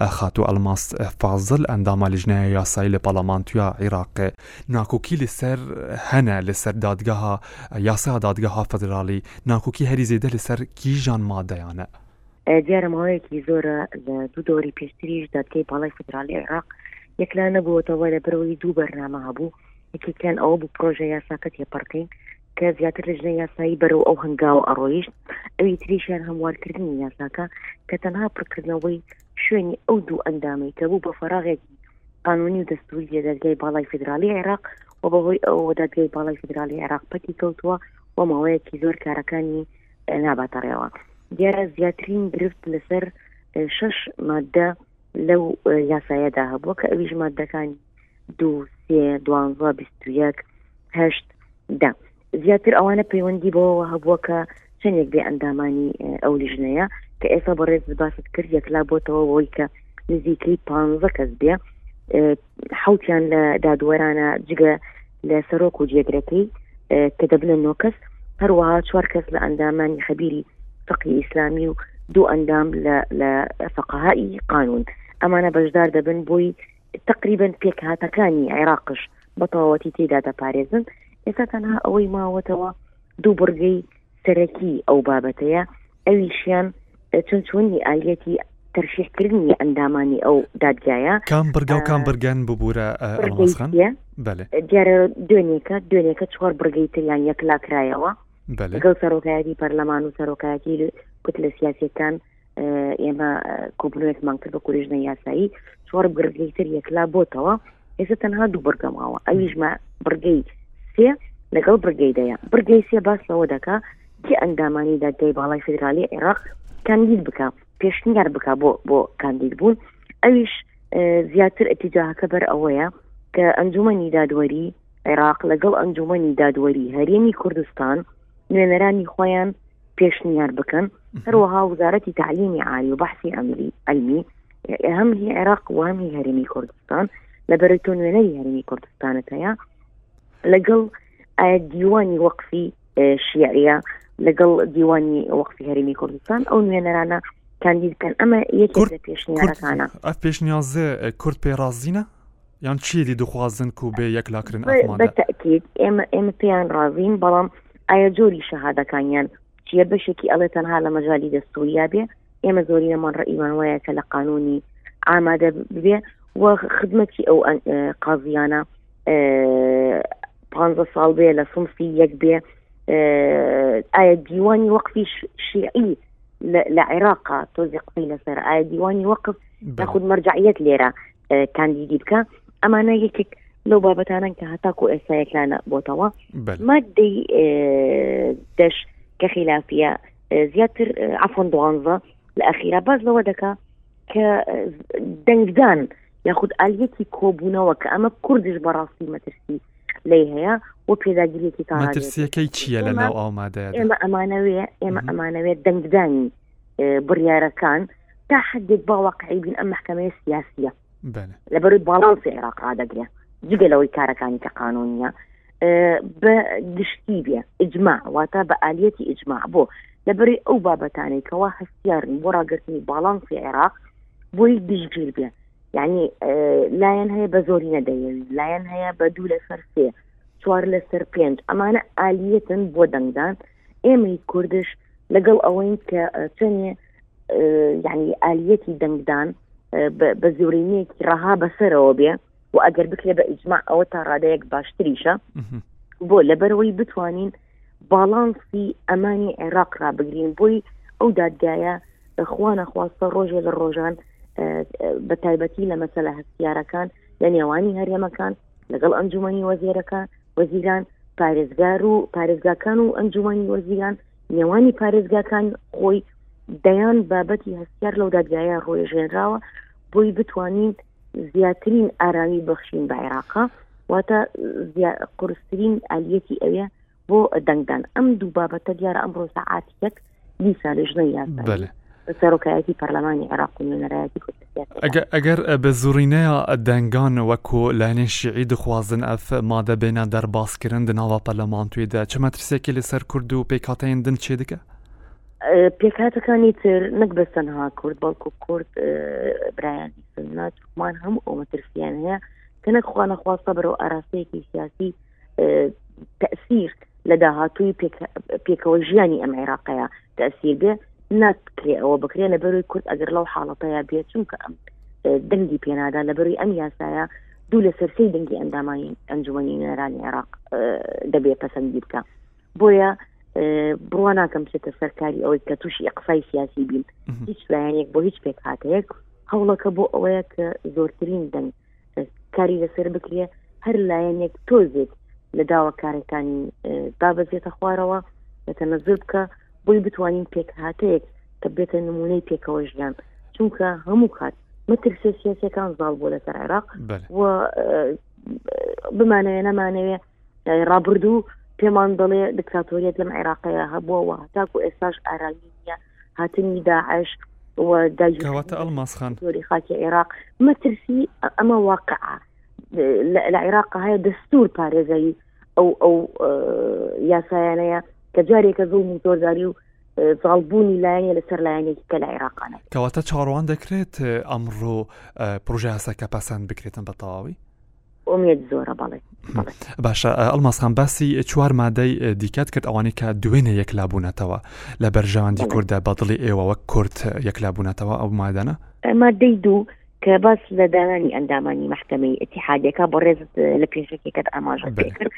خاتوو ئەلماس فازل ئەندامە لیژنای یاسایی لە پەڵەمانتویا عێراق ناکۆکی لەسەر هەنە لەسەر دادگەها یاسا دادگەها فەدراڵی ناکۆکی هەری زێدە لەسەر کیژان مادەیانە. دیارە ماوەیەکی زۆرە لە دوو دۆری پێشتریش دادگەی باڵای فدرالی عێراق یەکلا نەبووەوە لە برەوەی دوو بەرنامە هەبوو یەکێکیان ئەوە بوو پرۆژە یاساکە تێپەڕکەین کە زیاتر لەژنە یاسایی بەرەو ئەو هەنگاوە ئەڕۆیشت ئەوی تریشیان هەموارکردنی یاساکە کە تەنها پڕکردنەوەی شوێنی ئەو دوو ئەندامەی کە بوو بە فەراغێکی قانونی و دەستوری لە دەرگای باڵای فیدراالی عێراق و بەهۆی ئەوەوە دادگای باڵای فیدراالی عێراق پەکی کەوتووە و ماوەیەکی زۆر کارەکانی ناباتە ڕێوە دیارە زیاترین گرفت لەسەر شش مادە لەو یاسایەدا هەبووە کە ئەویش مادەکانی دوو سێ دوانزە بیست و یەک هەشت دە زیاتر ئەوانە پەیوەندی بەوەوە هەبووە کە چەندێک بێ ئەندامانی ئەو لیژنەیە کە ئێستا بەڕێز باست کرد یەکلا بۆتەوە بۆی کە نزیکەی پ کەس بێ حوتیان لە دادوەرانە جگە لە سەرۆک و جێگرەکەی کە دەبنە نۆ کەس هەروەها چوار کەس لە ئەندامانی خەبیری فقی ئیسلامی و دوو ئەندام لە فقهائی قانون ئەمانە بەشدار دەبن بۆی تقریبن پێکهاتەکانی عێراقش بە تەواوەتی تێدا دەپارێزن ئێستا تەنها ئەوەی ماوەتەوە دوو بڕگەی سەرەکی ئەو بابەتەیە ئەویشیان چون چوونی ئالەتی تەرشیحکردنی ئەندامانی ئەو دادگایە کام بڕگە و کام بڕگەن ببوورە ئەڵماسخان دیارە دوێنێکە دوێنێکە چوار بڕگەی تریان یەکلاکرایەوە گەڵ سەرۆکایەتی پەرلەمان و سەرۆکایەتی کوتلە سیاسەکان ئێمە کۆبنوێتمان کرد بە کوریژنە یاسایی چوار بگرگەی تر یەکلا بۆتەوە ئێستا تەنها دوو بڕگەماوە ئەویشمە بڕگەی سێ لەگەڵ بڕگەی دەیە بڕگەی سێ باس لەوە دەکا کە ئەندامانی دادگای باڵای فیدرالی عێراق کاندید بکە پێشنیار بک بۆ بۆ کاندید بوون ئەویش زیاتر ئەتیجاهەکە بەر ئەوەیە کە ئەنجومەنی دادوەری عێراق لەگەڵ ئەنجومەنی دادوەری هەرێمی کوردستان نوێنەرانی خۆیان پێشنیار بکەن هەروەها وزارەتی تعلیمی عالی و بەحسی ئەمری ئەلمی هەم هی عێراق و هەمی هەرمی کوردستان لە بەرەی تۆ نوێنەری هەرمی کوردستانت هەیە لەگەڵ دیوانی وەقفی شیعە لەگەڵ دیوانی وەقفی هەرمی کوردستان ئەو نوێنەرانە کاندید بکەن ئەمە یەکێک لە پێشنیارەکانە ئە پێشنیازێ کورد پێڕازینە یان چی دی دخوازن کو بێ یەک لاکرن ئاخمان بە تەئکید ئێمە ئێمە پێیان ڕازین بەڵام ئایا جۆری شەهادەکانیان چیە بەشێکی ئەڵێ تەنها لە مەجای دەستوریا بێ ئێمە زۆریەمان ڕئیمان وایە کە لە قانونی ئامادە بێ و خدمەتی ئەو قازیانە پ ساڵ بێ لە سمسی یەک بێ ئایا دیوانی وەقفی شیعی لە عێراقا تۆزی قسەی لەسەر ئایا دیوانی وەقف خود مەرجعەت لێرە کاندیدی بکە ئەمانە یەکێک لەو بابەتانن کە هەتاکو ئێستایەکانە بۆتەوە مادەی دەش کە خلافە زیاتر عفۆن دوانزە لە ئەخیرا باز لەوە دەکا کە دەنگدان یاخود ئالیەتی کۆبوونەوە کە ئەمە کوردش بەڕاستی مەترسی لی هەیە و پێداگیرێکی تاڕسیەکەی چییە لە ناو ئامادە ئێمە ئەمانەوێ ئێمە ئەمانەوێت دەنگدانی بڕیارەکان تا حدێک با واقعی بین ئەم محکمەیە سیاسیە لە بەروی باڵانسی عێراق ڕدەگرێ جگە لەوەی کارەکانی کە قانونە بە گشتی بێ ئجمما واتە بە ئالیەتی ئجمما بۆ لە بەری ئەو بابەتانەی کەوا هەستیارن بۆ ڕاگررتنی باڵانسی عێراق بۆی دژگیر بێ یعنی لایەن هەیە بە زۆری نەدەێن لایەن هەیە بە دوو لەسەر سێ چوار لەسەر پێنج ئەمانە ئالیەتن بۆ دەنگدان ئێمەی کوردش لەگەڵ ئەوەین کە چەنێ یعنی ئالیەتی دەنگدان بە زۆرینەیەکی ڕەها بەسەرەوە بێ و ئەگەر بکرێ بە ئیجمما ئەوە تا ڕادەیەک باشتریشە بۆ لەبەرەوەی بتوانین باڵانسی ئەمانی عێراق را بگرین بۆی ئەو دادگایە خوانە خواستە ڕۆژێ لە ڕۆژان بە تایبەتی لە مەسەلە هەستیارەکان لە نێوانی هەرێمەکان لەگەڵ ئەنجومەنی وەزێرەکە وەزیران پارێزگار و پارێزگاکان و ئەنجومەنی وەزیران نێوانی پارێزگاکان خۆی دەیان بابەتی هەستیار لەو دادگایە ڕۆێژێنراوە بۆی بتوانین زیاترین ئارامی بەخشین بە عێراقا واتە قرسترین ئالیەتی ئەوێ بۆ دەنگدان ئەم دوو بابەتە دیارە ئەمڕۆ سەعاتی یەک دیسا لژنە یاسایی سەرۆکایەتی پەرلەمانی عێراق و نوێنەرایەتی کورد ئەگەر بە زورینەیە دەنگان وەکۆ لاینێن شیعی دخوازن ئەف مادە بێنە دەربازکردن دناوا پەرلەمانتوێدا چ مەترسێکی لەسەر کورد و پێکاتەیان دن چێ دکە؟ پێکاتەکانی تر نەک بەس تەنها کورد بەڵکو کورد برایانی سنە ترکمان هەموو ئەو مەترسیان هەیە کە نەکخوا نەخواستە بەرەو ئاراستەیەکی سیاسی تەسیر لە داهاتووی پێکەوە ژیانی ئەم عێراقەیە تەسیر بێ ناتکرێ ئەوە بکرێ لە بەروی کورد ئەگەر لەو حاڵەتەیە بێ چونکە ئەم دەنگی پێنادا لە بەروی ئەم یاسایە دوو لە سەرسی دەنگی ئەندامانی ئەنجومی نێرانی عێراق دەبێت پەسەندی بکە بۆیە بڕوا ناکەم بچێتە سەرکاری ئەوەی کە تووشی قسای سیاسی بین هیچ لایەنێک بۆ هیچ پێک هااتەیەک هەوڵەکە بۆ ئەوەیە کە زۆرترین دەنگ کاری لەسەر بکرێ هەر لایەنێک تۆزێک لە داواکارەکانی دابەزێتە خوارەوە لەتەنە زۆر بکە بۆی بتوانین پێکهاتەیەک کە بێتە نمونەی پێکەوە ژیان چونکە هەموو کات مەترسێ سیاسەکان زاڵ بۆ لەسەر عێراق و بمانەوێ نەمانەوێ ڕابردوو پێمان دەڵێ دکتاتۆریت لەم عێراقەیە هەبووەوە تاکو ئێستاش ئارامیە هاتنی داعش و داگەواتە ئەڵماس خان زۆری خاکی عێراق مەترسی ئەمە واقع لە عێراق هەیە دەستور پارێزایی ئەو ئەو یاسایانەیە کە جارێکە زوڵ و زۆرداری و زاڵبوونی لایەنە لەسەر لایەنێکی کە لە عێراقانە کەواتە چاڕوان دەکرێت ئەمڕۆ پروۆژه هەسەکە پەسەند بکرێتن بە تەواوی ئومێد زۆرە بەڵێ باشە ئەلماسان باسی چوار مادەی دیکات کرد ئەوانەی کە دوێنێ یەکلابوونەتەوە لە بەرژەوەندی کووردە بەدڵی ئێوە وەک کورد یەکلابوونەتەوە ئەو مادەنە مادەی دوو کە باس لە دانانی ئەندامانی محکمەی اتحادەکە بۆ ڕێز لە پێشەکێکت ئاماژە کرد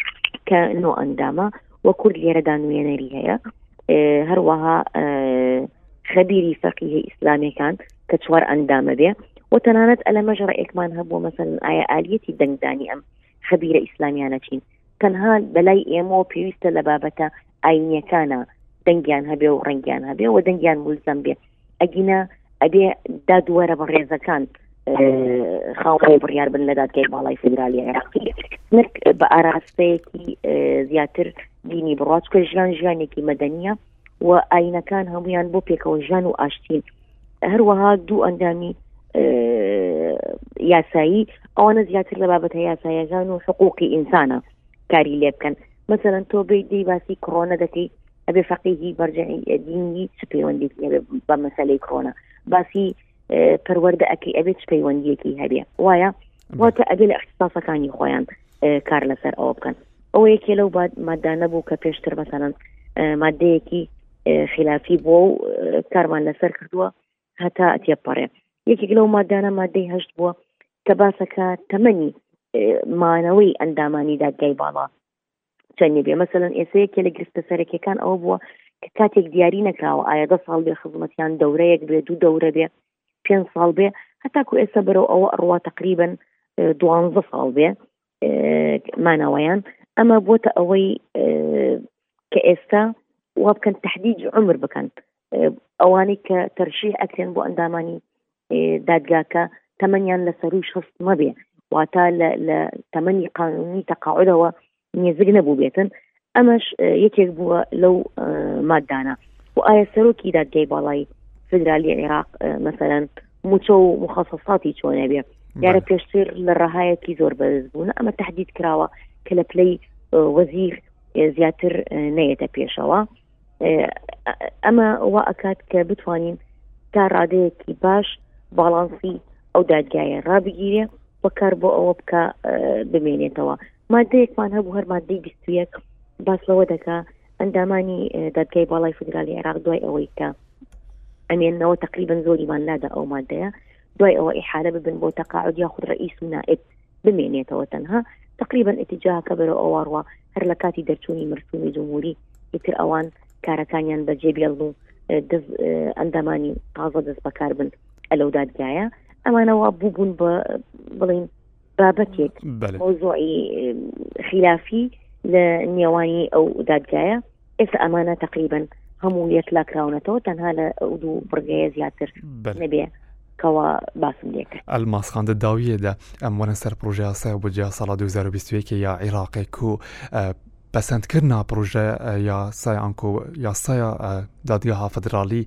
کە نۆ ئەندامە وە کورد لێرەدا نوێنەری هەیە هەروەها خەبیری فەقیه ئیسلامەکان کە چوار ئەندامە بێ و تەنانەت ئەلە مەژڕ ئێکمان هەبوو مەسەن ئایا ئالیەتی دەنگدانی ئەم خەبیرە ئیسلامیانە چین تەنها بەلای ئێمەوە پێویستە لە بابەتە ئاینیەکانە دەنگیان هەبێ و ڕەنگیان هەبێ و دەنگیان ملزم بێ ئەگینا ئەبێ دادوەرە بەڕێزەکان خاوەی بڕیار بن لە دادگای باڵای فدرالی عێراقی نرک بە ئاراستەیەکی زیاتر دینی بڕاتکە ژیان ژیانێکی مەدەنیە و ئاینەکان هەمویان بۆ پێکەوە ژان و ئاشتین هەروەها دوو ئەندامی یاسایی ئەوانە زیاتر لە بابەتە یاسایەکان و حقوقی ئینسانە کاری لێ بکەن مثلەن تۆ بی دی باسی کڕۆنە دەکەی ئەبێ فەقیهی بەرجعی دینی چ پەیوەندی بە مەسلەی کڕۆنە باسی پەروەردە ئەەکەی ئەبێت چ پەیوەندیەکی هەبێ وایە واتە ئەبێ لە احساسەکانی خۆیان کار لەسەر ئەوە بکەن ئەوە یەکێ لەو مادانە بوو کە پێشتر مەسەەن مادەیەکی خلافی بۆ و کارمان لەسەر کردووە هەتا تێپەڕێ یەکێک لەو مادانە مادەی هەشت بووە کە باسەکە تەمەنی مانەوەی ئەندامانی دادگای باڵا چەند نەبێ مەسەن ئێستا یەکێ لە گرفتە سەرەکیەکان ئەوە بووە کە کاتێک دیاری نەکراوە ئایا دە ساڵ بێ خزمەتیان دەورەیەک بێ دوو دەورە بێ پێ ساڵ بێ هەتاکو ئێستا بەرەو ئەوە ئەڕوا تقریبن دوانزە ساڵ بێ مانەوەیان ئەمە بۆتە ئەوەی کە ئێستا وا بکەن تهدید عمر بکەن ئەوانەی کە تەرشیح ئەکرێن بۆ ئەندامانی دادگاکە تەمەنیان لە سەروی شەست مەبێ واتا لە تەمەنی قانونی تەقاعدەوە نێزگ نەبوو بێتن ئەمەش یەکێک بووە لەو مادانە و ئایا سەرۆکی دادگای باڵایی فدرالی عێراق مەسەرەن موچە و مخصصاتی چۆنە بێ یارە پێشتر لە ڕەهایەکی زۆر بەرز بوون ئەمە تهدید کراوە کە لە پلەی وەزیر زیاتر نەیەتە پێشەوە. ئەمە وا ئەکات کە بتوانین تا ڕادەیەکی باش باڵانسی ئەو دادگایە ڕابگیرێ بەکار بۆ ئەوە بکە بمێنێتەوە مادەیەکمان هەبوو هەر مادەی بیستویەک باس لەوە دەکا ئەندامانی دادگای باڵای فدرالی عێراق دوای ئەوەی کە ئەمێنەوە تقریبن زۆریمان نادا ئەو مادەیە دوای ئەوە ئیحالە ببن بۆ تەقاعد یاخود ڕئیس و نائب بمێنێتەوە تەنها تقریبا ئتیجاکە بەرەو ئەوواڕوە هەر لە کاتی دەرچوونی مرسومی جمهوری ئیتر ئەوان کارەکانیان بەجێ بێڵ بوو ئەندامانی تازە دەست بەکار بن ئەلەو دادگایە ئەمانەوە بووبوون بە بڵین بابەتێک مۆزۆی خلافی لە نێوانی ئەو دادگایە ئێستا ئەمانە تقریبن هەموو یەک لاکراونەتەوە تەنها لە ئەو دوو بڕگەیە زیاتر نەبێ کەوا باسم لێکرد ئەلماسخاندە داویەدا ئەم وەرە سەر پرۆژیاسای بۆ جیا ساڵ 2021 یا عێراقێک و پەسەندکردنا پرۆژە یاسای ئەنکۆ یاسایە دادگەها فدرالی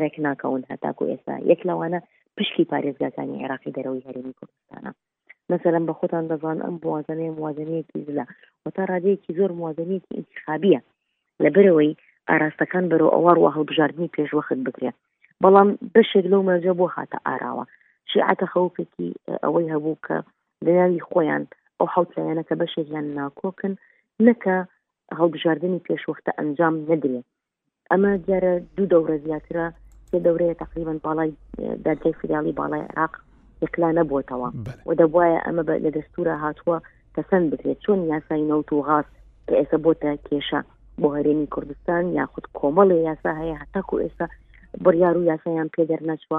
ڕێک ناکەون هەتاکو ئێستا یەک لەوانە پشکی پارێزگاکانی عێراقی دەرەوەی هەرێمی کوردستانە مەسەلەن بە خۆتان دەزان ئەم بوازنەیە موازنەیەکی زلە و تا ڕادەیەکی زۆر موازنەیەکی ئینتخابیە لە بەرەوەی ئاراستەکان بەرەوە ئەوە ڕوە هەڵبژاردننی پێشوەخت بکرێت بەڵام بەشێک لەو مەرجە بۆ هاتە ئاراوە شیعاتە خەوکێکی ئەوەی هەبوو کە لەناوی خۆیان ئەو حوت لایەنە کە بەشێکیان ناکۆکن نەکە هەڵبژاردننی پێشوەختە ئەنجام نەدرێت ئەمە دیارە دوو دەورە زیاترە سێ دەورەیە تقریبان باڵای دادگای فیداڵی باڵای عراق یەکلا نەبووتەوە و دەبواە ئەمە لە دەستورە هاتووە پەسەند بکرێت چۆن یاسای نەوت و غاز کە ئێستا بۆتە کێشە بۆ هەرێمی کوردستان یاخود کۆمەڵی یاسا هەیە هەتاکو ئێستا بڕیار و یاسایان پێ دەرنەچوە